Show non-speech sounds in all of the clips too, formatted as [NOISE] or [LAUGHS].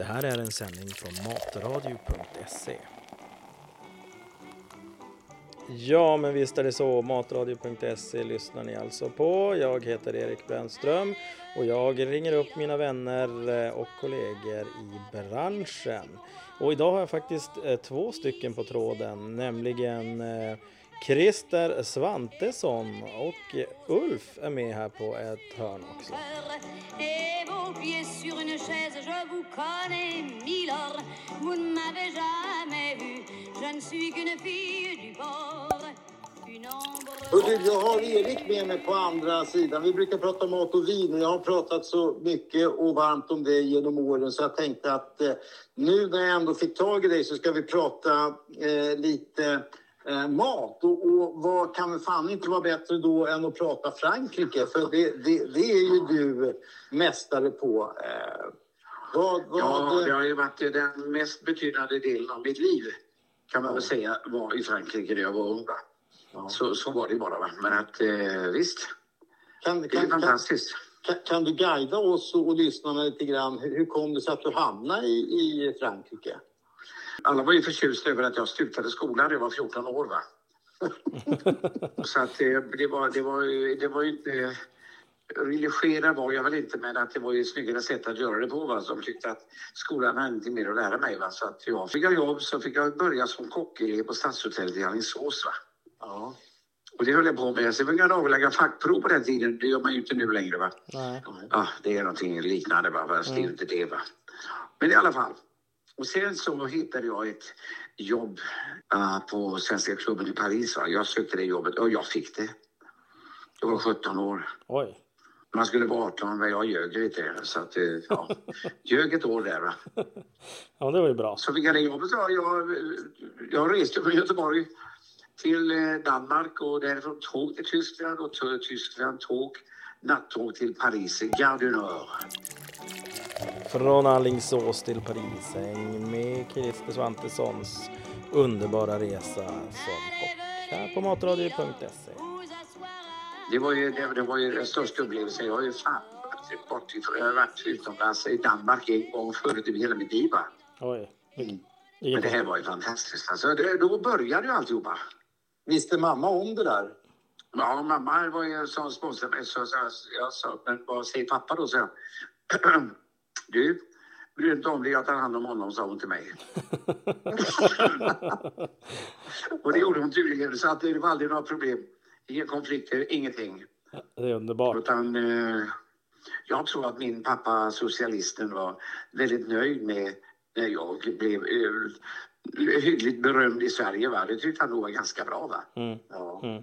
Det här är en sändning från matradio.se. Ja, men visst är det så. Matradio.se lyssnar ni alltså på. Jag heter Erik Brännström och jag ringer upp mina vänner eh, och kollegor i branschen. Och idag har jag faktiskt eh, två stycken på tråden, nämligen eh, Christer Svantesson och Ulf är med här på ett hörn också vous connais, milord. Vous ne m'avez jamais vu, je ne suis qu'une fille du bord. Och du, jag har Erik med mig på andra sidan. Vi brukar prata mat och vin och jag har pratat så mycket och varmt om dig genom åren så jag tänkte att eh, nu när jag ändå fick tag i dig så ska vi prata eh, lite eh, mat. Och, och vad kan väl fan inte vara bättre då än att prata Frankrike? För det, det, det är ju du mästare på. Eh, Eh, vad, vad, Ja, det har ju varit den mest betydande delen av mitt liv kan man väl säga var i Frankrike när jag var ung. Ja. Så, så var det bara. Va? Men att eh, visst, kan, det är kan, kan, fantastiskt. kan, kan du guida oss och, lyssnarna lite grann? Hur, kom det sig att du hamnade i, i Frankrike? Alla var ju förtjusta över att jag slutade skolan när jag var 14 år. Va? [LAUGHS] så att det, det, var, det, var, det var ju inte... Religera var jag väl inte, men att det var ju snyggare sätt att göra det på. Va? Så de tyckte att skolan hade inte mer att lära mig. Va? Så att jag fick jag jobb så fick jag börja som kockelev på Stadshotellet i Alingsås. Va? Ja. Och det höll jag på med. Sen fick jag avlägga fackprov på den tiden. Det gör man ju inte nu längre. Va? Nej. Ja, det är någonting liknande. Va? Fast det är ju inte det. Va? Men i alla fall. Och sen så hittade jag ett jobb ah, på Svenska klubben i Paris. Va? Jag sökte det jobbet och jag fick det. Jag var 17 år. Oj. Man skulle vara 18, men jag ljög lite. Så att, eh, ja, ljög ett år där. Va? [LAUGHS] Ja, det var ju bra. Så fick jag det jobbet. Ja, jag, jag reste från Göteborg till eh, Danmark och därifrån tåg till Tyskland och till Tyskland tåg, nattåg till Paris, Gare du Nord. Från Alingsås till Paris, häng med Christer Svantessons underbara resa som kock här på matradio.se. Det var ju, det, det var ju den största upplevelsen. Jag har ju fan varit bort ifrån, jag har varit utomlands i Danmark en gång förut i hela mitt liv. Oj. Men det här var ju fantastiskt. Alltså, det, då började ju alltihopa. Visste mamma om det där? Ja, mamma var ju som sponsrade mig. Så, så, jag sa, men vad säger pappa då? Så jag. [CLEARS THROAT] Du, bry dig inte om det. Jag tar hand om honom, sa hon till mig. [LAUGHS] [LAUGHS] och det gjorde hon tydligen. Så att det var aldrig några problem. Inga konflikter, ingenting. Det är underbart. Utan eh, jag tror att min pappa, socialisten, var väldigt nöjd med när jag blev eh, hyggligt berömd i Sverige. Va? Det tyckte han nog var ganska bra. Va? Mm. Ja. Mm.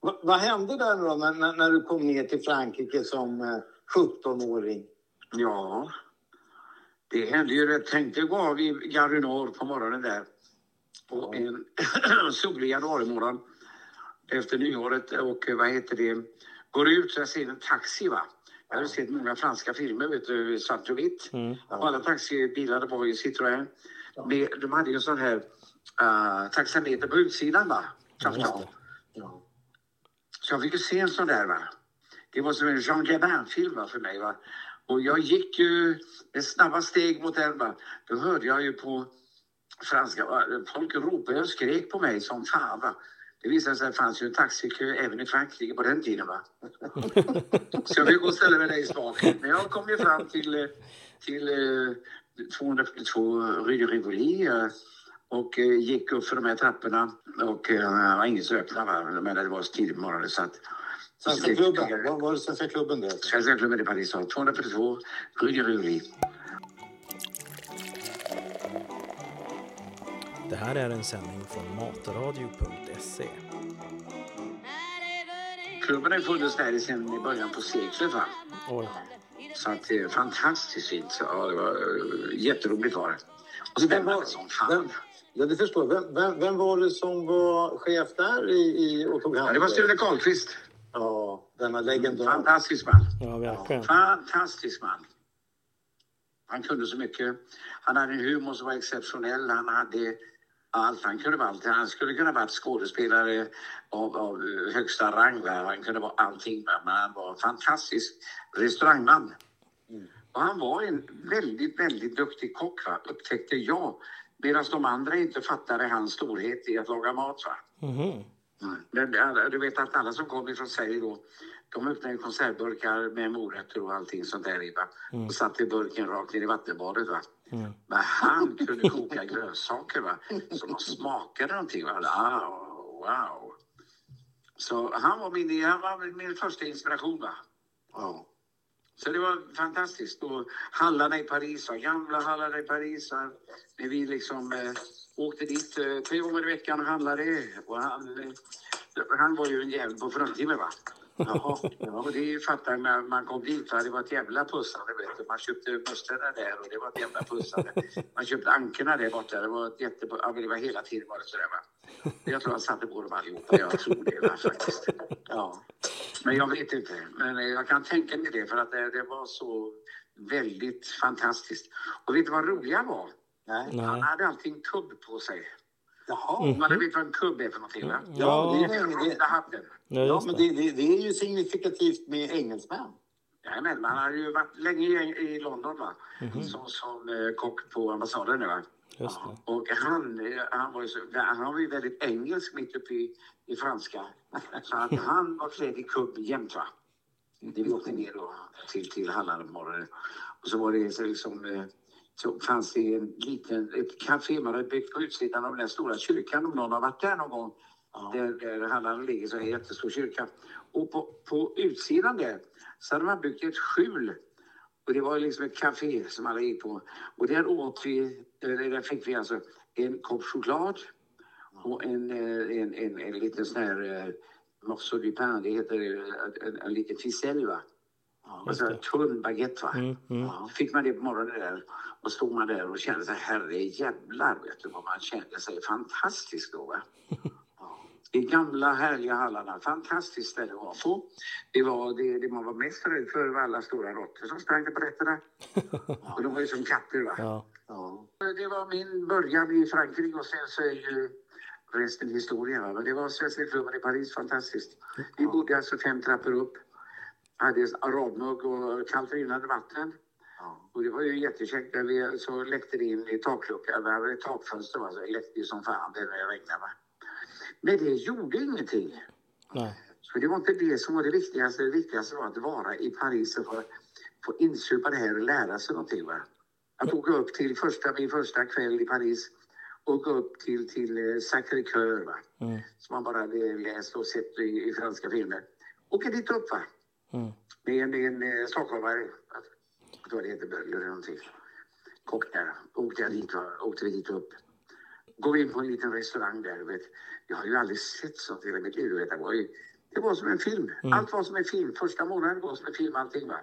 Va, vad hände där då när, när, när du kom ner till Frankrike som eh, 17-åring? Ja, det hände ju rätt. Tänk dig gå av i Gare Nord på morgonen där på en [CLEARS THROAT] solig januarimorgon efter nyåret och vad heter det, går ut så jag ser en taxi va. Jag har sett många franska filmer, vet du, svart och vitt. Mm. Och alla taxibilarna var ju Citroën. Med, de hade ju en sån här uh, taxameter på utsidan va. Det. Ja. Så jag fick ju se en sån där. Va? Det var som en Jean Gabin-film för mig. Va? Och jag gick ju med snabba steg mot den. Va? Då hörde jag ju på franska, va? folk ropade och skrek på mig som fan. Va? Det visade sig att det fanns ju en taxikö även i Frankrike på den tiden. Va? Så jag fick gå och ställa mig längst bak. Men jag kom ju fram till, eh, till eh, 242 Rue de Rivoli. eh, och eh, gick upp för de här trapporna och eh, det var ingen som öppnade. Men det var så tidigt på morgonen så att... Svenska klubben? Vad var det Svenska klubben det? Svenska klubben i Paris sa 242 Rue de Rivoli. Det här är en sändning från matradio.se. Klubben har funnits där sedan i början på seklet. Va? Oj. Så att det är fantastiskt fint. Så, Ja, det var eh, jätteroligt var det. Och spännande som fan. Vem, ja, det förstår. Vem, vem, vem var det som var chef där i, i, och tog hand Ja, det var? Sture Karlqvist. Ja, denna legendar. Fantastisk man. Ja, verkligen. Fantastisk man. Han kunde så mycket. Han hade en humor som var exceptionell. Han hade allt. Han kunde vara allt. Han skulle kunna vara skådespelare av, av högsta rang. Han kunde vara allting. Men han var en fantastisk restaurangman. Och han var en väldigt, väldigt duktig kock, va? upptäckte jag. Medan de andra inte fattade hans storhet i att laga mat. Va? Mhm. Men, du vet att alla som kom från Sverige då, de öppnade konservburkar med morötter och allting sånt där i. Va? Och satte burken rakt ner i vattenbadet. Va? Men han kunde koka grönsaker va? så de smakade någonting. Va? Wow, wow. Så han var min, han var min första inspiration. Va? Ja. Så det var fantastiskt. Och hallarna i Paris, va? gamla hallarna i Paris. Va? När vi liksom eh, åkte dit eh, tre gånger i veckan och handlade. Och han, eh, han var ju en jävel på fruntimmer va. Jaha, [LAUGHS] ja, och det fattar man man kom dit. Det var ett jävla pussande. Vet du. Man köpte musslorna där och det var ett jävla pussande. Man köpte ankorna där borta. Det var, ett jätte, ja, men det var hela tiden var det sådär. Va? Jag tror han satte på dem allihopa. Jag tror det va, faktiskt. Ja. Men jag vet inte. Men eh, jag kan tänka mig det för att det, det var så väldigt fantastiskt. Och vet du vad roliga var? Nej. Nej. Han hade alltid en kubb på sig. Jaha. Man vet vad en kubb är för någonting va? Ja, Ja, det är Den runda hatten. Ja Ja, men det. det, det, är ju signifikativt med engelsmän. Jajamän, man har ju varit länge i, i London va? Som, som eh, kock på ambassaden nu va? Det. Och han, eh, han, var ju så, han var ju väldigt engelsk mitt uppe i, i franska. [LAUGHS] Så att han var klädd i kubb jämt va? Det vi åkte ner då till, till Halland morgonen. Och så var det så liksom eh, så fanns det en liten, ett café man hade byggt på utsidan av den stora kyrkan om någon har varit där någon gång. Där, där Halland ligger så är en jättestor kyrka. Och på, på utsidan där så hade man byggt ett skjul. Och det var liksom ett café som alla gick på. Och där åt vi, där fick vi alltså en kopp choklad och en, eh, en, en, en liten sån här eh, morceau du pain, det heter eh, en, en liten ficelle va. Alltså en tunn baguette va. Mm, mm. Fick man det på morgonen där och stod man där och kände sig herre jävlar vet du vad man kände sig fantastisk då va. [LAUGHS] I gamla härliga Hallarna, fantastiskt ställe att vara på. Det var det, det man var mest rädd för var alla stora råttor som sprang på rätterna. [LAUGHS] Och de var ju som katter va. Ja. Ja. Det var min början i Frankrike och sen så är ju resten historia. Va? Men det var Svenska klubben i Paris, fantastiskt. Vi bodde alltså fem trappor upp. Hade arabmugg och kallt rinnande vatten. Ja. Och det var ju jättekäckt när vi så läckte det in i takluckan. Vi hade ett takfönster va? så det läckte ju som fan det när det regnade. Va? Men det gjorde ingenting. Nej. Så det var inte det som var det viktigaste. Det viktigaste var att vara i Paris och få, få insupa det här och lära sig någonting. Va? Att åka upp till första, min första kväll i Paris. Åka upp till, till eh, Sacré-Cœur? Mm. som man bara hade läst och sett i, i franska filmer. Åka dit upp va? Mm. med med en eh, stockholmare. Jag tror det heter Böller eller någonting. Kock där. Åkte jag dit, va? åkte vi dit upp. Går vi in på en liten restaurang där. Vet. Jag har ju aldrig sett sånt i hela mitt liv. du Vet. Det, var ju, det var som en film. Allt var som en film. Första månaden var som en film allting. Va?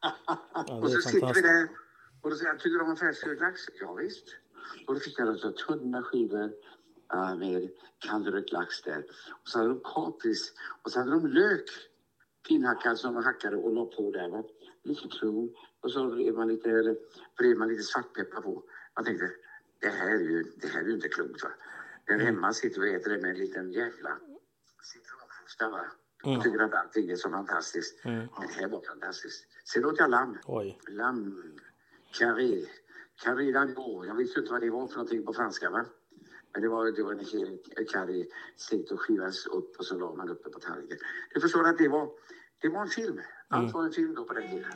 Ja, [LAUGHS] Och så sitter vi där och då säger jag, tycker du om färsklax? Ja, visst. Och då fick jag alltså tunna skivor äh, med kallrökt lax där. Och så hade de kapris och så hade de lök. Finhackad som de hackade och la på där. Va? Lite tron. Och så vred man lite, eller, vred man lite svartpeppar på. Jag tänkte, det här är ju, det här är ju inte klokt. Va? Där hemma sitter vi och äter det med en liten jävla citronskjusta. Va? Och tycker att allting är så fantastiskt. Mm. Men det här var fantastiskt. Sen åt jag lamm. Oj. Lamm, carré, carré d'agneau. Jag visste inte vad det var för någonting på franska. Va? Men det var, det var en hel carré stekt och skivas upp och så la man uppe på tallriken. Du förstår att det var, det var en film. Allt var en film då på den tiden.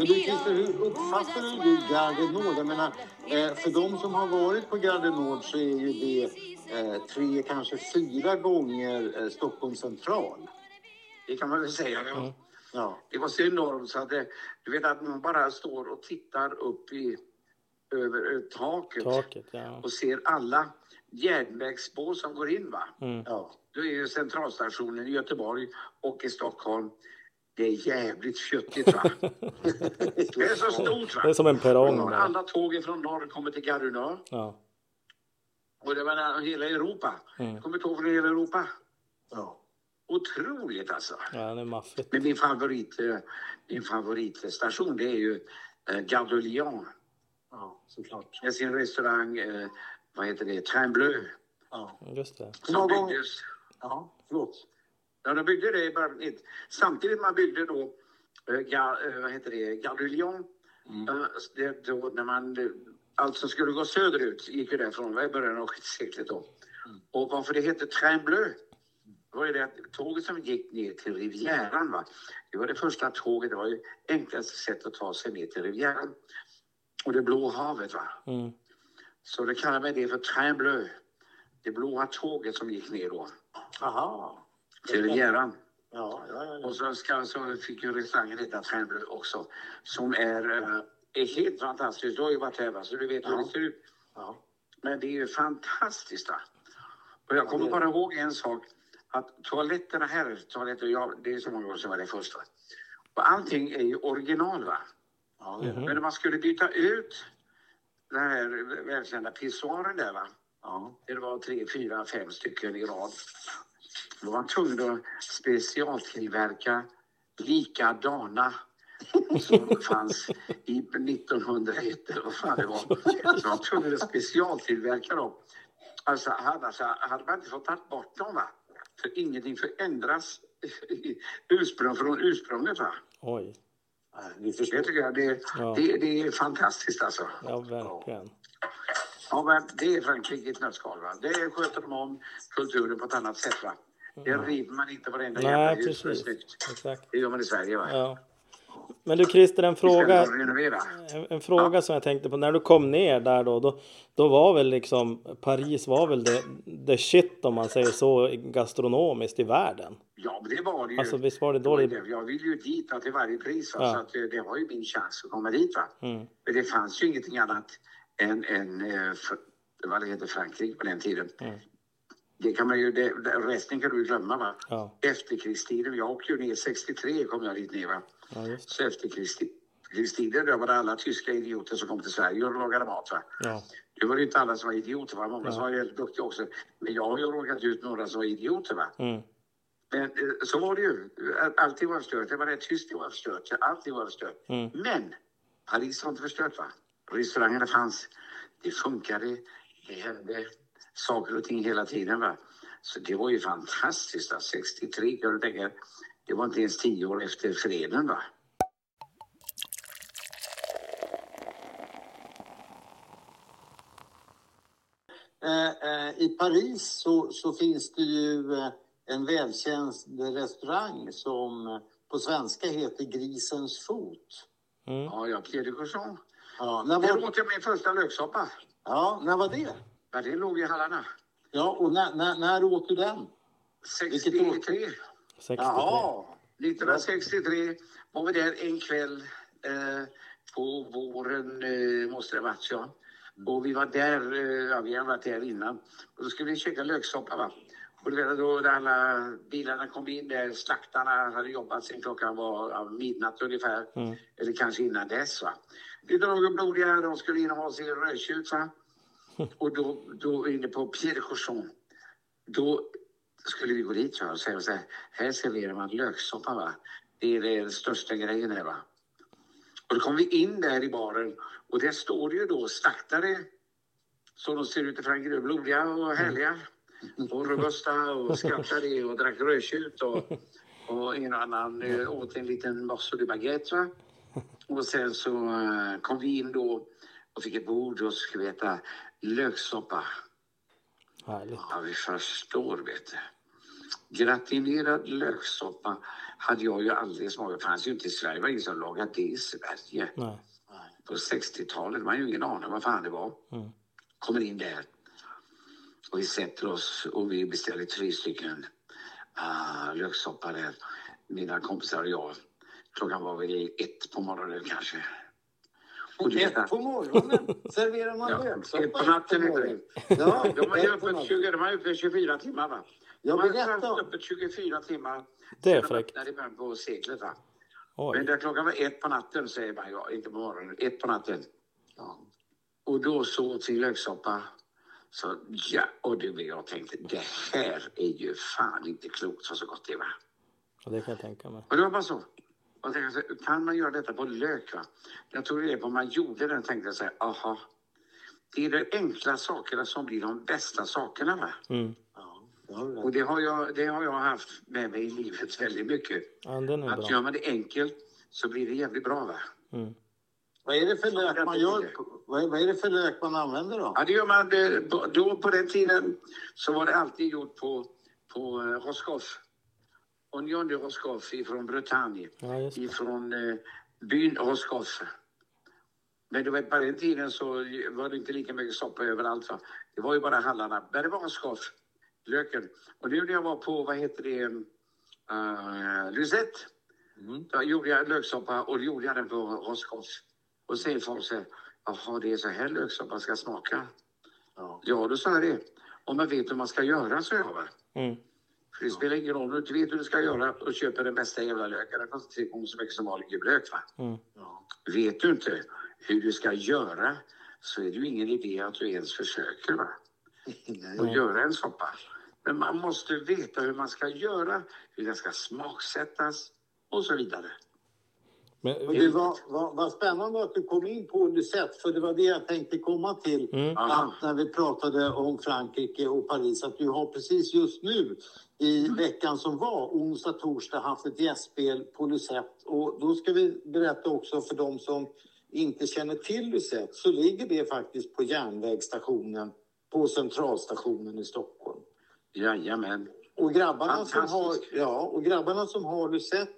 Men du Christer, hur uppfattar du Garde Nord? Jag menar, eh, för de som har varit på Garde Nord så är ju det eh, tre, kanske fyra gånger eh, Stockholms central. Det kan man väl säga. Ja. Ja. Det var så enormt så att det, du vet att man bara står och tittar upp i, över taket Taket, ja. och ser alla järnvägsspår som går in. Va? Mm. ja. Då är ju centralstationen i Göteborg och i Stockholm. Det är jävligt köttigt va? [LAUGHS] Det är så stort va? Det är som en perrong. Alla tågen från norr kommer till Garunö. Ja. Och det var hela Europa. Mm. Kommer tåg från hela Europa. ja. Otroligt alltså. ja, det är maffigt. Men min favorit, eh, min favoritstation det är ju eh, Gare de Lyon. ja såklart. Med sin restaurang, eh, vad heter det, Train Bleu. Ja. Just det. Som byggdes. Ja, förlåt. Ja, de byggde det i början av 90. Samtidigt man byggde då, eh, ga, eh, vad heter det, Garulion. Eh, det, då, när man, eh, allt som skulle gå söderut gick ju därifrån, i början av seklet då. Och varför det hette Train Bleu, det var ju det att tåget som gick ner till Rivieran, va? det var det första tåget, det var ju enklaste sätt att ta sig ner till Rivieran. Och det blå havet va. Mm. Så det kallar man det för Train Bleu. Det blåa tåget som gick ner då Aha. Till Rivieran. Ja, ja, ja. Och så, ska, så fick ju restaurangen heta Train Bleu också. Som är, eh, är helt fantastiskt. Du har ju varit här va, så du vet hur Ja. det ser ut. ja. Men det är ju fantastiskt va. Och jag kommer det- bara ihåg en sak. Att toaletterna här, toaletter, ja, det är så många år sedan var där först va. Och allting är ju original va. det det. Men när man skulle byta ut den här välkända pissoaren där va. Ja. Det var tre, fyra, fem stycken i rad. Då var man tvungen att specialtillverka likadana som [LAUGHS] fanns i 1901 eller vad fan det var. Så man var tvungen att specialtillverka dem. Alltså annars hade man inte fått ta bort dem va. För ingenting förändras ursprung från ursprunget va. Oj. Det tycker jag det, Ja. det, det är fantastiskt alltså. Ja, verkligen. Ja, men det är Frankrike i ett nötskal. Va? Det sköter de om kulturen på ett annat sätt. Va? Det river man inte varenda jävla Nej, hus. det är precis. snyggt. Exakt. Det gör man i Sverige. Va? Ja. Men du Christer, en fråga. En, en fråga som jag tänkte på. När du kom ner där då, då, då var väl liksom Paris var väl det, det shit om man säger så gastronomiskt i världen. Ja, men det var det ju. Alltså visst var det Det då det... det. Jag vill ju dit va, till varje pris. Va? Ja. Så att, eh, det var ju min chans att komma dit. Va? Mm. Men det fanns ju ingenting annat än, än eh, vad det heter Frankrike på den tiden. Mm. Det kan man ju, det, resten kan du glömma. Va? Ja, Efterkrigstiden, jag åkte ju ner 63 kom jag dit ner. Va? ja just Så efterkrigstiden, då var det alla tyska idioter som kom till Sverige och lagade mat. Va? Ja, Det var ju inte alla som var idioter, va? många som var helt duktiga också. Men jag har ju råkat ut några som var idioter. Va? mm. Men eh, så var det ju. Allting var förstört. Det var rätt tyst, det var förstört. Allting var förstört. Mm. Men Paris var inte förstört. va? Restaurangerna fanns. Det funkade. Det hände saker och ting hela tiden. Va? Så det var ju fantastiskt. Va? 63 kan du tänka. Det var inte ens tio år efter freden. Va? Eh, eh, I Paris så, så finns det ju eh, en välkänd restaurang som på svenska heter Grisens fot. Mm. Ja, ja, Pierre de Courson. Ja, när Där var, åt jag min första löksoppa. ja, när var det? Ja, det låg i hallarna. Ja, och när, när, när åt du den? Vilket år? 63. 63. Jaha, 1963 var vi där en kväll eh, på våren, eh, måste det ha varit ja. Och vi var där, eh, ja, vi har varit där innan. Och då skulle vi käka löksoppa va. Och du vet, då när alla bilarna kom in där, slaktarna hade jobbat sen klockan var ja, midnatt ungefär. Mm. Eller kanske innan dess va. Vi drog och blodiga, de skulle in och ha sin rödtjut. [LAUGHS] Och då, då inne på Pierre de Courson, då skulle vi gå dit va, och säga så här, här serverar man löksoppa va. Det är den största grejen här va. Och då kom vi in där i baren och där står det ju då slaktare som de ser ut i Frankrike, blodiga och härliga och robusta och [LAUGHS] skrattade och drack rödtjut och, och en och annan eh, åt en liten morceau de baguette va. [LAUGHS] Och sen så eh, kom vi in då och fick ett bord och skulle vi äta löksoppa. Härligt. Ja, vi förstår, vet du. Gratinerad löksoppa hade jag ju aldrig smakat. Det fanns ju inte i Sverige. Det var ingen som lagade det i Sverige. Nej. På 60-talet. Man har ju ingen aning vad fan det var. Mm. Kommer in där. Och vi sätter oss och vi beställer tre stycken uh, löksoppa där. Mina kompisar och jag. Klockan var väl ett på morgonen kanske. Och ett på morgonen serverar man Ja, ett på natten heter morgonen. Ja, de på öppet natten. 20, de var öppet 24 timmar va? Jag de har haft öppet 24 timmar. Det är fräckt. öppnade i början på seklet va? Men där klockan var ett på natten säger man ja, inte på morgonen, ett på natten. Ja. Och då så åt sin löksoppa. Så ja, och det jag tänkte det här är ju fan inte klokt så, så gott det var. Ja, det kan jag tänka mig. Och det var bara så. Och jag tänkte, så, kan man göra detta på lök? Va? Jag tog det på man gjorde den tänkte jag så här, aha. det är de enkla sakerna som blir de bästa sakerna. Va? Mm. Och det har, jag, det har jag haft med mig i livet väldigt mycket. Ja, den är Att bra. gör man det enkelt så blir det jävligt bra. Va? Mm. Vad är det för lök man gör? Vad är, vad är det för lök man använder då? Ja, det gör man. eh, Då på den tiden så var det alltid gjort på, på eh, Roscoff. Oignon de Roscoff ifrån Bretagne. Ja. Ifrån eh, byn Roscoff. Men du vet, på den tiden så var det inte lika mycket soppa överallt. Va? Det var ju bara hallarna. Men det var Roscoff, löken. Och nu när jag var på, vad heter det, uh, Lysette. Mm. Då gjorde jag löksoppa och då gjorde jag den på Roscoff. Och säger folk så här, jaha det är så här löksoppa ska smaka. Ja. Ja, då sa jag det. Om man vet hur man ska göra så jag va. Mm. För det spelar ingen roll om du inte vet hur du ska göra och köper den bästa jävla löken. Den kostar tre gånger så mycket som vanlig gul lök. Mm. Vet du inte hur du ska göra så är det ju ingen idé att du ens försöker va. Och göra en soppa. Men man måste veta hur man ska göra, hur den ska smaksättas och så vidare. Men, Och det var, var, var spännande att du kom in på Lucette, för det var det jag tänkte komma till. Mm. Att när vi pratade om Frankrike och Paris, att du har precis just nu i veckan som var, onsdag, torsdag, haft ett gästspel på Lucette. Och då ska vi berätta också för de som inte känner till Lucette, så ligger det faktiskt på järnvägsstationen på Centralstationen i Stockholm. Jajamän. Och grabbarna, som har, ja, och grabbarna som har Lucette,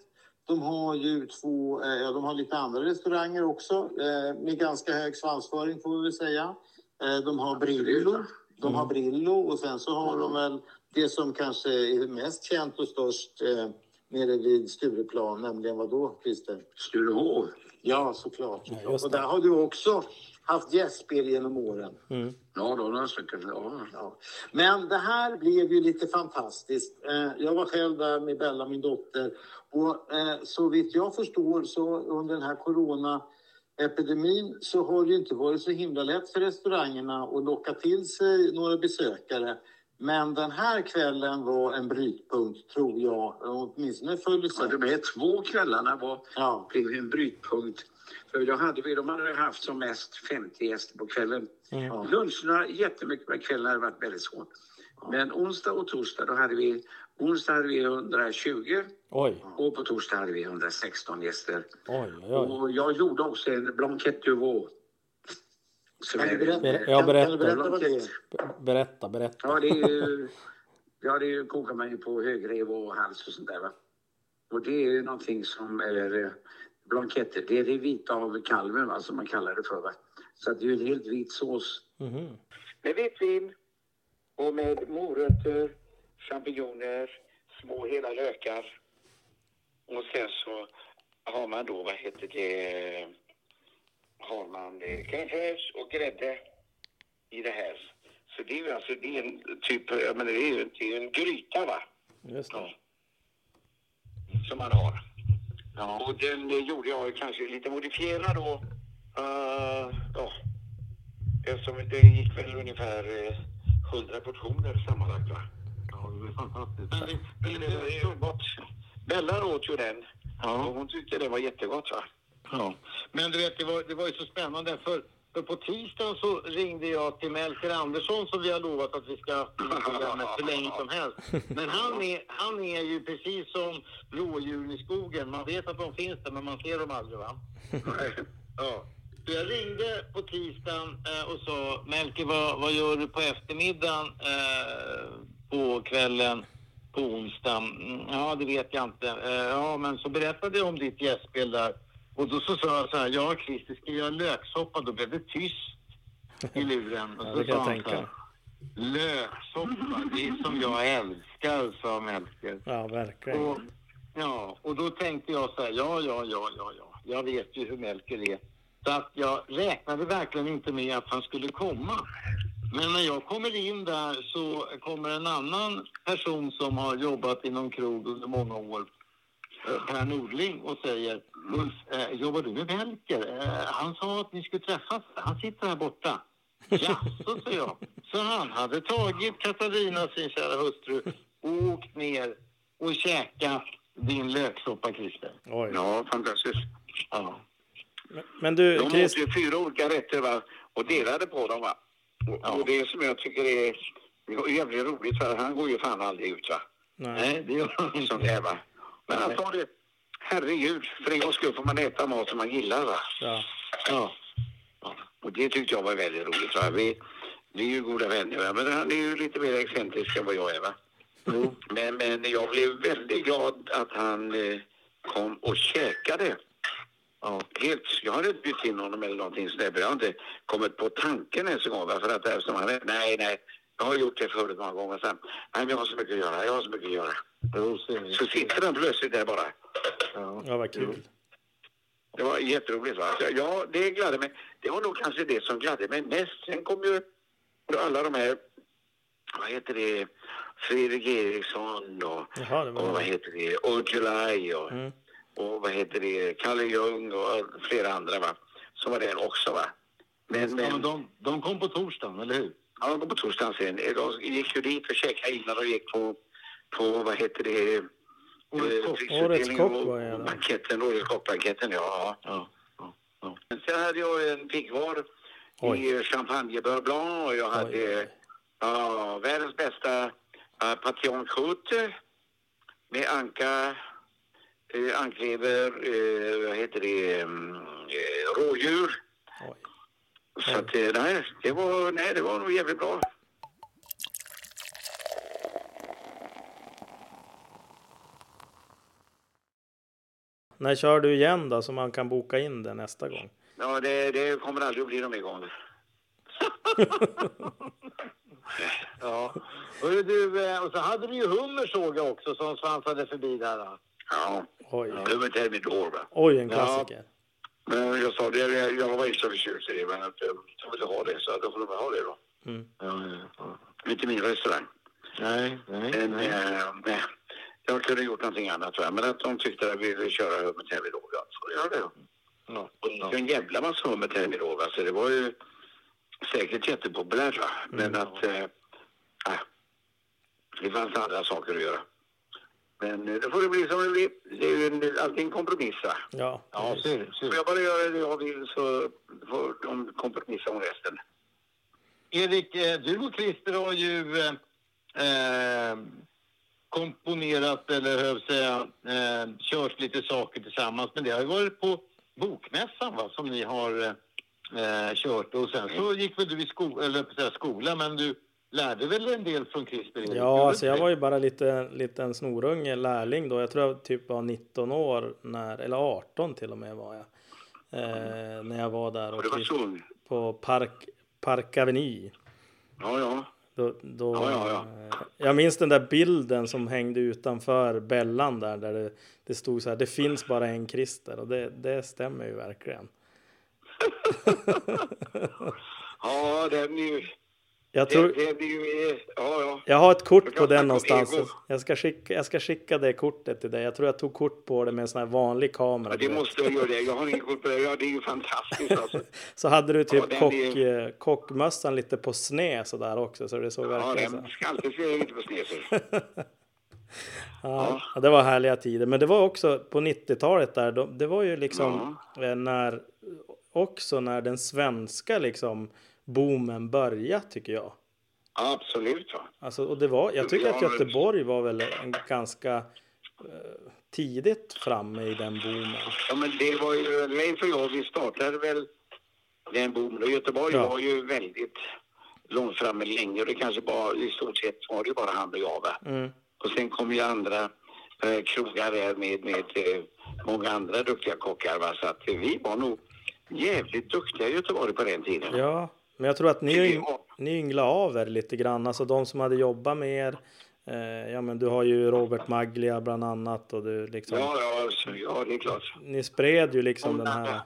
de har ju två, eh, ja, de har lite andra restauranger också eh, med ganska hög svansföring får vi väl säga. Eh, de har Absolut, Brillo, de har Brillo och sen så har de väl det som kanske är mest känt och störst eh, nere vid Stureplan, nämligen vad då, Christer? Sturehov. Ja, såklart. Ja, och där har du också haft gästspel genom åren. mm. Ja, då några stycken. Ja. Ja. Men det här blev ju lite fantastiskt. Eh, Jag var själv där med Bella, min dotter. Och eh, så vitt jag förstår så under den här coronaepidemin så har det ju inte varit så himla lätt för restaurangerna att locka till sig några besökare. Men den här kvällen var en brytpunkt, tror jag. Åtminstone för Ja, de här två kvällarna var, Ja. blev en brytpunkt. För då hade vi, de hade haft som mest 50 gäster på kvällen. Ja. Luncherna jättemycket, men kvällen hade varit väldigt svårt. Men onsdag och torsdag, då hade vi, onsdag hade vi 120 Oj, och på torsdag hade vi 116 gäster. oj, oj. Och jag gjorde också en blanquette du veau. Som Kan du berätta, Ja, berätta. kan du berätta vad det är? Berätta, berätta. Ja, det är ju, [LAUGHS] ja, det är kokar man ju på högrev och hals och sånt där. Va? Och det är ju någonting som är eh, blanketter. Det är det vita av kalven, va, som man kallar det för. Va? Så att det är ju en helt vit sås. Mhm. Med vitt vin och med morötter, champinjoner, små hela lökar. Och sen så har man då, vad heter det, har man eh, och grädde i det här. Så det är ju alltså, det är en typ, jag menar, det är ju det är en gryta va, Just det. som man har. Ja. Och den eh, gjorde jag kanske lite modifierad då. Uh, ja. Eftersom det gick väl ungefär eh, 100 portioner sammanlagt va. Ja, det är fantastiskt. Men det, men var gott. Bella åt ju den. Ja. Och hon tyckte det var jättegott va. Ja. Men du vet, det var, det var ju så spännande för, för på tisdagen så ringde jag till Melker Andersson som vi har lovat att vi ska ha programmet så länge som helst. Men han är, han är ju precis som rådjuren i skogen. Man vet att de finns där men man ser dem aldrig va? Ja. Så jag ringde på tisdagen eh, och sa Melker vad, vad gör du på eftermiddagen eh, på kvällen på onsdagen? Mm, Ja, det vet jag inte. Eh, ja, men så berättade jag om ditt gästspel där. Och då så sa jag så här, ja Christer, ska jag göra löksoppa? Då blev det tyst i luren. Och [LAUGHS] Ja, så det kan jag tänka här, Löksoppa, det är som jag älskar, sa Melker. Ja, verkligen. Och, ja, och då tänkte jag så här, ja, ja, ja, ja, ja, jag vet ju hur Melker är. Så att jag räknade verkligen inte med att han skulle komma. Men när jag kommer in där så kommer en annan person som har jobbat inom krog under många år, Per Nordling, och säger Ulf, eh, jobbar du med Melker? Eh, han sa att ni skulle träffas. Han sitter här borta. Jaså, sa jag. Så han hade tagit Katarina, sin kära hustru, och åkt ner och käkat din löksoppa, Christer. Oj. Ja, fantastiskt. Ja. Men- Men du, De åt Chris, ju fyra olika rätter va. och delade på dem. Va? Och, och det som jag tycker är jävligt roligt, för han går ju fan aldrig ut. Va? Nej. det gör han Sånt här, va? Men sa det, herregud, för en gångs skull får man äta mat som man gillar. Va? Ja. Ja. Och det tyckte jag var väldigt roligt. Va? Vi, vi är ju goda vänner, va? men han är ju lite mer excentrisk än vad jag är. Va? Men, men jag blev väldigt glad att han eh, kom och käkade. Ja, helt. Jag hade inte bjudit in honom eller någonting sådär. Jag har inte kommit på tanken ens en gång. För att eftersom han, nej, nej, jag har gjort det förut många gånger sen. Nej, men jag har så mycket att göra. Jag har så mycket att göra. Så sitter han plötsligt där bara. ja, vad kul. Det var jätteroligt. Va? Så, ja, det gladde mig. Det var nog kanske det som gladde mig mest. Sen kom ju alla de här, vad heter det, Fredrik Eriksson och, Jaha, det var- och vad heter det, Ojulaj och, Mm. och vad heter det, Kalle Ljung och flera andra va, som var där också va. Men, men men de, de kom på torsdagen, eller hur? Ja, de kom på torsdagen sen. De gick ju dit och käkade innan de gick på, på vad heter det? Årets eh, kock. var. Banketten, Årets kockbanketten, ja. Ja. ja, ja. Men Sen hade jag en piggvar i champagne beurre blanc och jag hade oj. ja, världens bästa uh, patillon croûte med anka, uh, anklever, eh, vad heter det, mm, eh, rådjur. Så att, eh, nej, det var, nej, det var nog jävligt bra. När kör du igen då så man kan boka in det nästa gång? Ja, det, det kommer aldrig att bli någon mer gång. [LAUGHS] ja. Hörru du, eh, och så hade du ju hummer såg jag också som svansade förbi där. då. Ja, Oj. över termidor. Oj, en klassiker. Men jag sa det, jag, jag var extra förtjust i det, men att jag ville ha det, så då får de ha det då. Mm. Ja, ja, ja. Inte min restaurang. Nej, nej, Men, nej. eh, nej. Jag kunde gjort någonting annat, va? men att de tyckte att vi ville köra hummer termidor, ja, så göra det då. Ja, Och det var en jävla massa hummer termidor, va? så det var ju säkert jättepopulärt, va? men att... Eh, nej. det fanns andra saker att göra. Men eh, det får det bli som det blir. Det är ju alltid en kompromiss? Ja, ja ser, ser. Får jag bara göra det jag vill så får de kompromissa om resten. Erik, eh, du och Christer har ju eh, eh, komponerat, eller hur jag säga, eh, kört lite saker tillsammans. Men det har ju varit på Bokmässan va, som ni har eh, kört. Och sen så gick väl du i sko eller, säga, skola, men du lärde väl en del från Christer? Ja, alltså jag var ju bara lite liten snorunge, lärling då. Jag tror jag typ var 19 år när, eller 18 till och med var jag. Eh, när jag var där Och var så på Park, Park Avenue. Ja, ja. Då, då, Ja, ja, eh, Jag minns den där bilden som hängde utanför Bellan där, där det, det stod så här, det finns bara en Christer och det, det stämmer ju verkligen. [LAUGHS] Ja, den är ju... Jag, tror, den är ju... Ja, ja. jag har ett kort på den någonstans. Jag ska, skicka, jag ska skicka det kortet till dig. Jag tror jag tog kort på det med en sån här vanlig kamera. ja det måste jag göra. Det. Jag har ingen koll på det. Ja, det är ju fantastiskt alltså. [LAUGHS] Så hade du typ Ja, kock, är- eh, kockmössan lite på sned sådär också. Så det såg Ja, verkligen så den ska alltid se lite på sned. [LAUGHS] Ja, ja, det var härliga tider. Men det var också på 90-talet där. Det var ju liksom eh, när också när den svenska liksom boomen började tycker jag. Ja, absolut. Va? Alltså, och det var, jag tycker att Göteborg var väl en ganska eh, tidigt framme i den boomen. Ja, men det var ju... Leif och jag, vi startade väl den boomen. Och Göteborg Ja. var ju väldigt långt framme länge. Och det kanske bara, i stort sett var det bara han och jag. Va? Mm. Och sen kom ju andra eh, krogar med, med eh, många andra duktiga kockar. Va? Så att vi var nog jävligt duktiga i Göteborg på den tiden. Ja, men jag tror att ni, ni ynglade av er lite grann. Alltså de som hade jobbat med er. Eh, ja, men du har ju Robert Maglia bland annat och du liksom. Ja, ja, så, ja, det är klart. Ni spred ju liksom den här.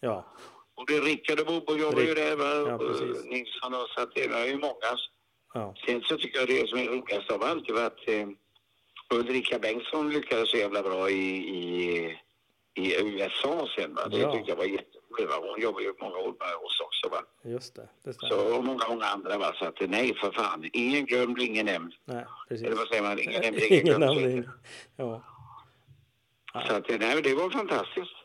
Ja, Och det är Rickard och Bobo jobbar ju Rick- där. Va? Ja, Och precis. Nilsson och så att det är ju många. ja, Sen så tycker jag det som är roligast av allt var att eh, Ulrika Bengtsson lyckades så jävla bra i, i, i USA sen. Va? Det Ja. tyckte jag var jätteroligt. Va? Hon jobbar ju många år med oss också. Va? just det. det. Så och många, många andra. Va? Så att nej, för fan. Ingen glömd, ingen nämnd. Eller vad säger man? Ingen nämnd, ingen glömd. Ja, Så att, nej, det var fantastiskt.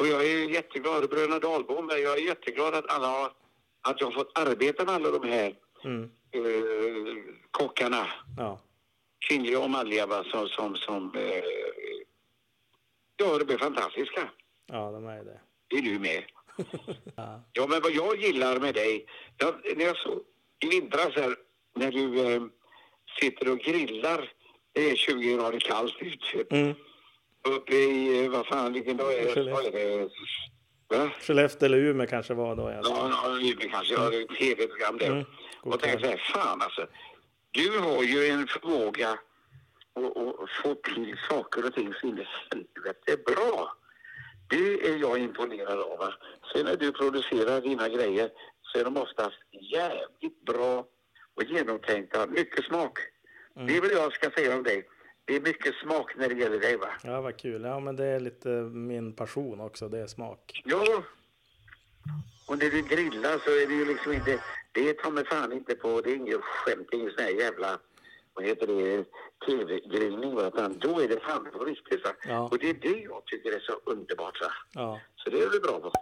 Och jag är jätteglad, Bröderna Dahlbom, jag är jätteglad att alla har att jag har fått arbeta med alla de här Mm. eh, kockarna, Ja. kvinnliga och manliga, va, som, som, som eh, ja, de är fantastiska. ja, de är det. Det är du med. [LAUGHS] Ja. Men vad jag gillar med dig, jag, när jag såg i vintras här, när du eh, sitter och grillar, det är 20 grader kallt ute, Mm. uppe i, eh, vad fan, vilken dag är det? Skellefteå. Vad är det? Va? Skellefteå eller Umeå kanske var då. Jag Ja, ja, Umeå kanske, ja, det är ett tv-program där. Mm. God Och tänkte så här, fan alltså, du har ju en förmåga att, att få till saker och ting så in i helvete bra. Det är jag imponerad av. va. Sen när du producerar dina grejer så är de oftast jävligt bra och genomtänkta. Mycket smak. Mm. Det är väl jag ska säga om dig. Det är mycket smak när det gäller dig va? Ja, vad kul. Ja, men det är lite min passion också. Det är smak. Ja. Och när du grillar så är det ju liksom inte, det tar mig fan inte på, det är inget skämt, det är ingen sån här jävla, vad heter det, tv-grillning då är det fan på riktigt. Ja. Och det är det jag tycker är så underbart va. Ja. Så det är du bra på.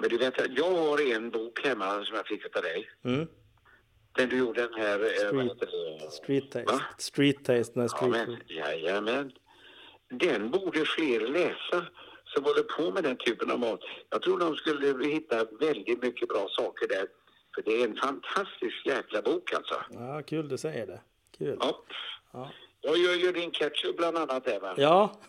Men du vet, jag har en bok hemma som jag fick av dig. Mm. Den du gjorde den här, eh, Street- det? Street taste. Va? Street taste. Ja, street men, food. jajamän. Den borde fler läsa som håller på med den typen av mat. Jag tror de skulle hitta väldigt mycket bra saker där. För det är en fantastisk jäkla bok alltså. Ja, kul du säger det. Kul. Ja. Ja. Jag gör ju din ketchup bland annat där va? [LAUGHS] Ja.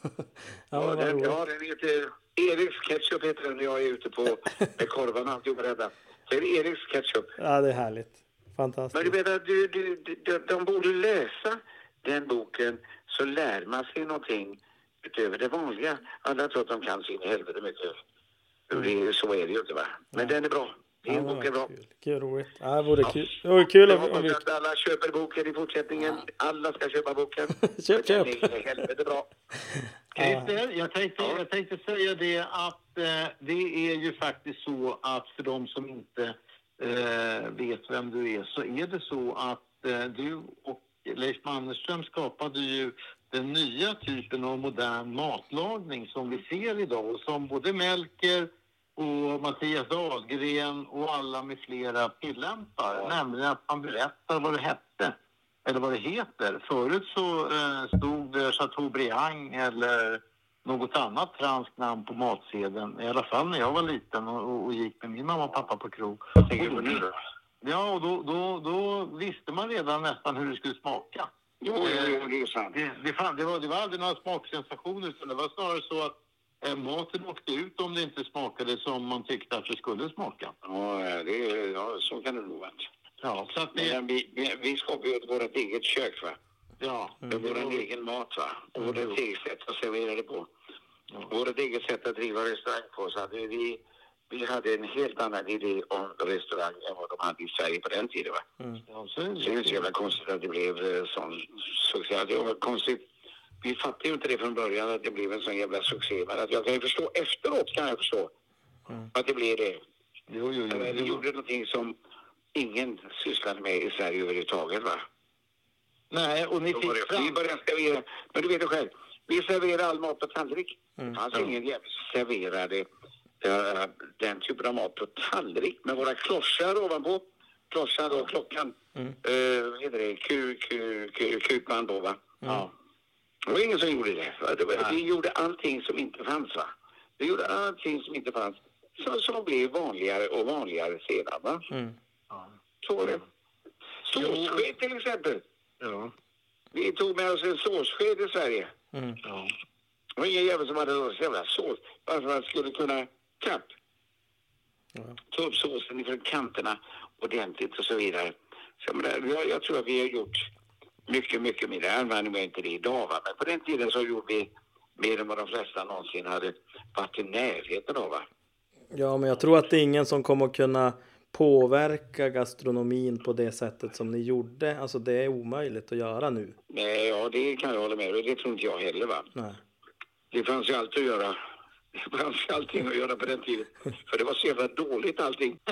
ja, men den, ja, den heter Eriks ketchup heter den när jag är ute på [LAUGHS] med korvarna alltihopa detta. Så är det Eriks ketchup. Ja, det är härligt. Men Fantastiskt. du vet att du, du, du, de borde läsa den boken så lär man sig någonting utöver det vanliga. Alla tror att de kan sin helvete mycket. Det, så är det ju inte va. Men den är bra. Din Ja, bok är bra. Kul. Kul, roligt. Ja, det vore kul. Det vore kul Jag om om vi... att alla köper boken i fortsättningen. Alla ska köpa boken. [LAUGHS] Köp, köp. Den är helvete bra. [LAUGHS] Christer, jag tänkte, jag tänkte säga det att eh, det är ju faktiskt så att för de som inte eh, vet vem du är så är det så att eh, du och Leif Mannerström skapade ju den nya typen av modern matlagning som vi ser idag och som både Melker och Mattias Dahlgren och alla med flera tillämpar. Nämligen att man berättar vad det hette eller vad det heter. Förut så eh, stod det Chateaubriand eller något annat franskt namn på matsedeln. I alla fall när jag var liten och, och, och gick med min mamma och pappa på krog. Vad tänker du på nu då? Ja, och då, då, då visste man redan nästan hur det skulle smaka. Jo, jo, jo, det är sant. Det, det, fan, det, var, det var aldrig några smaksensationer utan det var snarare så att eh, maten åkte ut om det inte smakade som man tyckte att det skulle smaka. Ja, det är, ja, så kan det nog vara. Ja, så att det, Men vi, vi, vi skapar ju vårt eget kök va. ja, Med vår egen mat va. Och vårt eget sätt att servera det på. Vårt eget sätt att driva restaurang på. Så hade vi, vi hade en helt annan idé om restaurang än vad de hade i Sverige på den tiden va. ja, så Så det är så jävla konstigt att det blev eh, sån succé. Det var konstigt. Vi fattade ju inte det från början att det blev en sån jävla succé. Men att jag kan ju förstå efteråt kan jag förstå att det blev det. Jo, jo, jo. Men vi gjorde någonting som ingen sysslade med i Sverige överhuvudtaget va. Nej, och ni fick det, vi fram... började servera, men du vet ju själv, vi serverade all mat på tallrik. Det fanns ingen jävel som serverade eh, den typen av mat på tallrik med våra klossar ovanpå. Klossar och klockan. Mm. vad heter det? Ku, ku, ku, kukman på va? Ja. Det var ingen som gjorde det. Det var, vi gjorde allting som inte fanns va. Vi gjorde allting som inte fanns. Som, som blev vanligare och vanligare sedan va. Mm. Så var det. Såssked till exempel. Ja. Vi tog med oss en såssked i Sverige. Mm. Ja. Det var ingen jävel som hade någon jävla sås. Bara för att man skulle kunna kapp. Ta upp såsen ifrån kanterna ordentligt och så vidare. Så jag, menar, jag, jag tror att vi har gjort mycket, mycket. Jag använder inte det idag va. Men på den tiden så gjorde vi mer än vad de flesta någonsin hade varit i närheten av va. Ja, men jag tror att det är ingen som kommer att kunna påverka gastronomin på det sättet som ni gjorde. Alltså det är omöjligt att göra nu. Nej, ja det kan jag hålla med om. Det tror inte jag heller va. Nej. Det fanns ju allt att göra. Det fanns allting att göra på den tiden. För det var så jävla dåligt allting. [LAUGHS]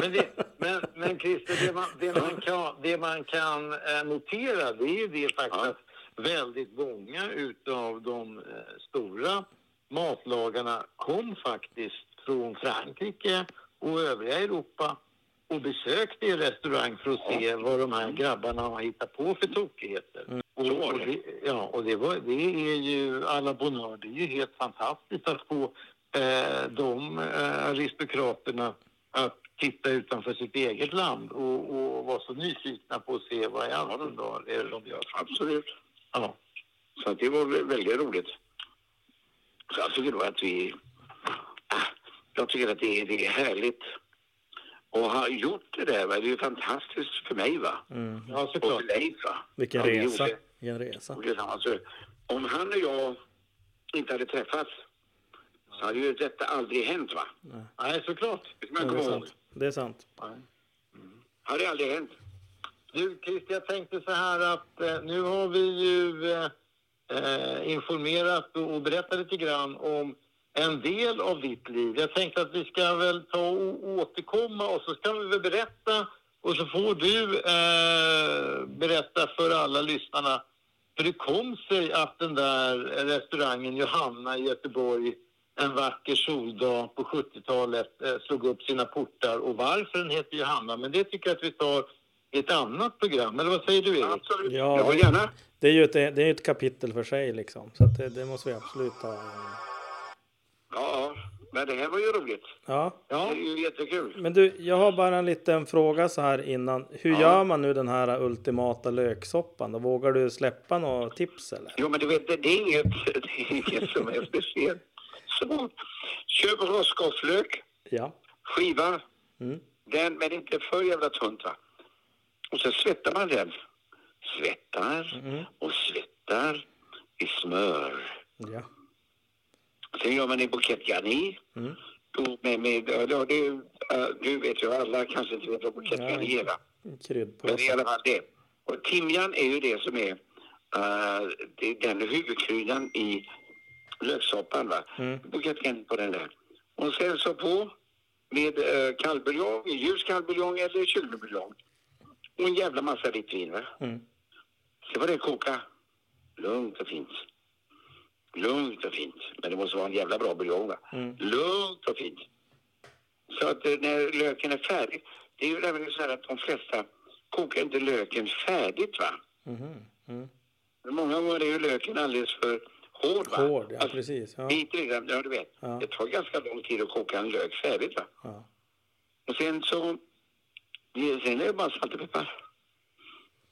men, det, men, men Christer, det man, det man kan, det man kan eh, notera det är ju det faktiskt Ja. att väldigt många utav de eh, stora matlagarna kom faktiskt från Frankrike och övriga Europa och besökte en restaurang för att se vad de här grabbarna har hittat på för tokigheter. Och, Så var och det. ja, och det, var, det är ju alla bonheur, det är ju helt fantastiskt att få eh, de eh, aristokraterna att titta utanför sitt eget land och, och vara så nyfikna på att se vad i all dar är det de gör. Absolut. Ja. Så det var vä- väldigt roligt. Så jag tycker då att vi... Jag tycker att det är, det är härligt att ha gjort det där. Va? Det är ju fantastiskt för mig va? Mm. ja, Och såklart. för Leif va? Vilken resa. gjorde- Vilken resa. gjorde tillsammans. Så Om han och jag inte hade träffats så hade ju detta aldrig hänt va? Nej, såklart. Det man det, är sant. det är sant. Nej. Hade aldrig hänt. Du Christer, jag tänkte så här att eh, nu har vi ju eh, eh, informerat och, och berättat lite grann om en del av ditt liv. Jag tänkte att vi ska väl ta och återkomma och så ska vi väl berätta och så får du eh, berätta för alla lyssnarna. För det kom sig att den där restaurangen Johanna i Göteborg en vacker soldag på 70-talet eh, slog upp sina portar och varför den heter Johanna. Men det tycker jag att vi tar i ett annat program. Eller vad säger du Erik? Absolut. Ja, Ja, det- gärna. Det är ju ett, det är ett kapitel för sig liksom. Så att det, det måste vi absolut ta. Ja, men det här var ju roligt. Ja, Det Ja, är ju jättekul. men du, jag har bara en liten fråga så här innan. Hur Ja. gör man nu den här ultimata löksoppan? Då vågar du släppa några tips eller? Jo, men du vet, det det är inget, [LAUGHS] det är inget som är speciellt. Så, köp rostskofflök, Ja. skiva Mm. den, men inte för jävla tunt va. Och så svettar man den. Svettar Mm. och svettar i smör. Ja. Sen gör man en bukett garni. Mm. Då Med, med, ja, det, äh, du vet ju, alla kanske inte vet vad bukett garni är va? Men det i alla fall det. Och timjan är ju det som är, uh, det är den huvudkryddan i löksoppan va. Mm. Buketten på den där. Och sen så på med uh, kallbuljong, ljus kallbuljong eller kylbuljong. Och en jävla massa vitt vin va. Mm. Sen var det koka. Lugnt och fint. Lugnt och fint. Men det måste vara en jävla bra buljong. Mm. Lugnt och fint. Så att eh, när löken är färdig. Det är ju nämligen så här att de flesta kokar inte löken färdigt va. Mhm. Mm. Många gånger är ju löken alldeles för hård va. Hård, ja Alltså, precis. Ja. Biter i den, ja du vet. Ja. Det tar ganska lång tid att koka en lök färdigt va. Ja. Och sen så, sen är det bara salt och peppar.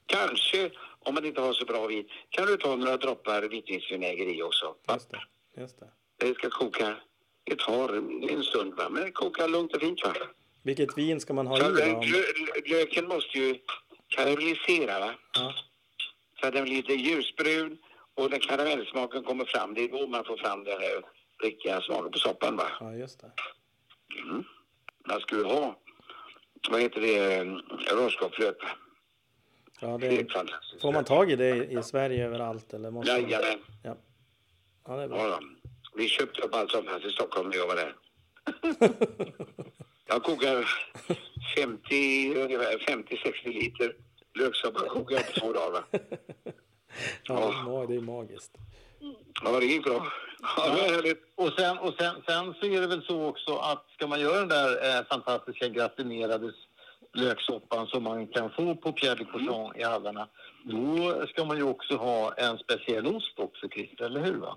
Kanske, om man inte har så bra vin, kan du ta några droppar vitvinsvinäger i också. Just det. Just det. Det ska koka, det tar en stund va, men det kokar lugnt och fint va. Vilket vin ska man ha i Så den, Om- lö- löken måste ju karamellisera va. Ja. Så att den blir lite ljusbrun och när karamellsmaken kommer fram, det är då man får fram den här riktiga smaken på soppan va. ja, just det. Mm. Man skulle ha, vad heter det, rostskofflök va. Ja, Det är fantastiskt. får man tag i det i i Sverige överallt? Eller måste man... Jajamän. Ja. ja, det är bra. Ja. Vi köpte upp allt sånt här till Stockholm när jag var där. [LAUGHS] Jag kokar 50, ungefär 50-60 liter löksoppa kokar jag på två dagar. Va? Ja, det är ma- det är magiskt. Ja, det gick bra. Ja, det var. Och sen, och sen, sen så är det väl så också att ska man göra den där eh, fantastiska gratinerade löksoppan som man kan få på Pierre de Cochon i hallarna, då ska man ju också ha en speciell ost också, Christer, eller hur? Va?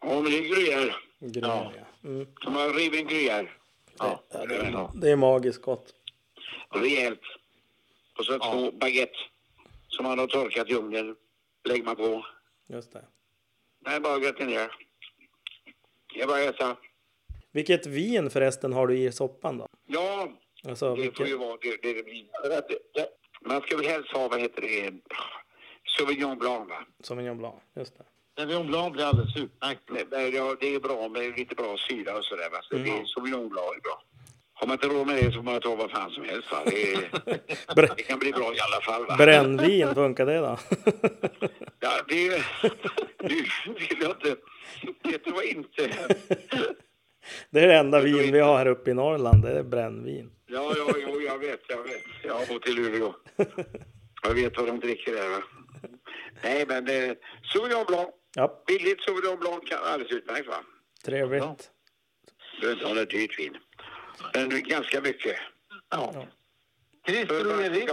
Ja, men det är gruyère. Gruyère, ja. Mm. De har riven gruyère. Ja. Ja, det, är, det är magiskt gott. Rejält. Och så två baguette som man har torkat i ugnen. Lägger man på. Just det. Nej, bara gratinera. Det är bara att äta. Vilket vin förresten har du i soppan då? Ja, Alltså, det får ju vara det, det, det blir. Man ska väl helst ha, vad heter det, Sauvignon Blanc va? Sauvignon Blanc, just det. Sauvignon Blanc blir alldeles utmärkt. bra. Det, det- ja, det är bra med lite bra syra och sådär va. Så Mm. det är Sauvignon Blanc är bra. Har man inte råd med det så får man ta vad fan som helst va. Det, är, det kan bli bra i alla fall va. brännvin, funkar det då? Ja, det, det vill jag inte. Det tror jag inte. Det är det enda vin vi har här uppe i Norrland, det är brännvin. Ja, ja, jo, jag vet, jag vet. Jag har bott i Luleå. [LAUGHS] Jag vet vad de dricker där va. Nej, men eh, Sauvignon Blanc. Ja, Billigt Sauvignon Blanc kan alldeles utmärkt va? trevligt. Ja. Du inte ha något dyrt vin. Men ganska mycket. Ja. Christer och Erik,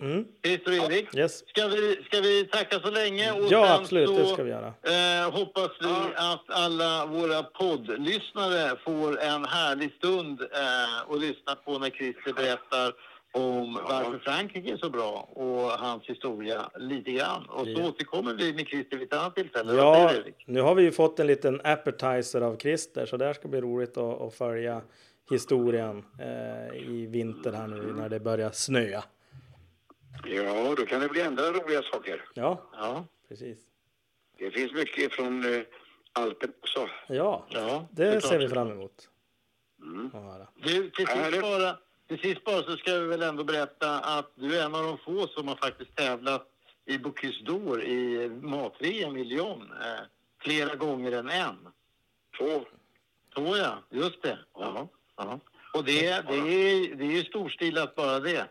Mm. Christer och Erik. Yes. Ska vi, ska vi tacka så länge? Och Ja, absolut, så, det ska vi göra. Eh, hoppas vi att alla våra poddlyssnare får en härlig stund eh, och lyssna på när Christer berättar om varför Frankrike är så bra och hans historia lite grann. Och så Ja. återkommer vi med Christer vid ett annat tillfälle. Ja, nu har vi ju fått en liten appetizer av Christer, så det ska bli roligt att, att följa historien eh, i vinter här nu när det börjar snöa. Ja, då kan det bli andra roliga saker. Ja, Ja, precis. Det finns mycket från eh, Alpen också. Ja, ja det är ser klart. vi fram emot. Mm. Du, till sist, bara, till sist bara så ska vi väl ändå berätta att du är en av de få som har faktiskt tävlat i Bocuse d'Or i mat-VM i Lyon eh, flera gånger än en. Två. Så ja, just det. Ja. Ja. Och det, det, är, det är ju storstilat bara det.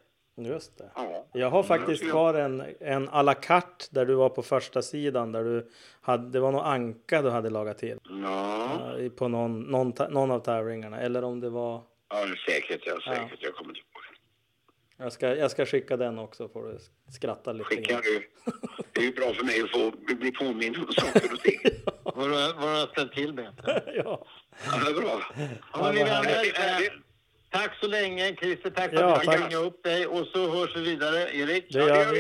Just det. Ja. Jag har faktiskt Ja. kvar en, en à la carte där du var på första sidan där du hade, det var någon anka du hade lagat till Ja, eh, på någon, någon, någon av tävlingarna eller om det var ja säkert. Ja, säkert. Jag kommer inte ihåg. jag ska, jag ska skicka den också får du skratta lite Skickar du? Det är ju bra för mig att få bli påmind om saker och ting. [LAUGHS] Vad du har ställt till med. [LAUGHS] ja. Ja, det är bra. Ja, ni tack så länge. Christer, tack för Ja, att du tack. ringa upp dig. Och så hörs vi vidare. Erik? Det gör vi.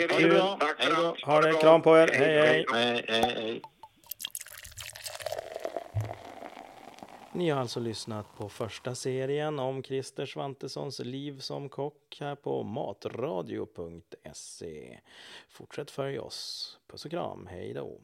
Erik, Ha det bra. tack för allt. Ha det, bra. kram på er. Hej, hej. Hej, hej, hej. Ni har alltså lyssnat på första serien om Christer Svantessons liv som kock här på matradio.se. Fortsätt följa oss. Puss och kram, hej då!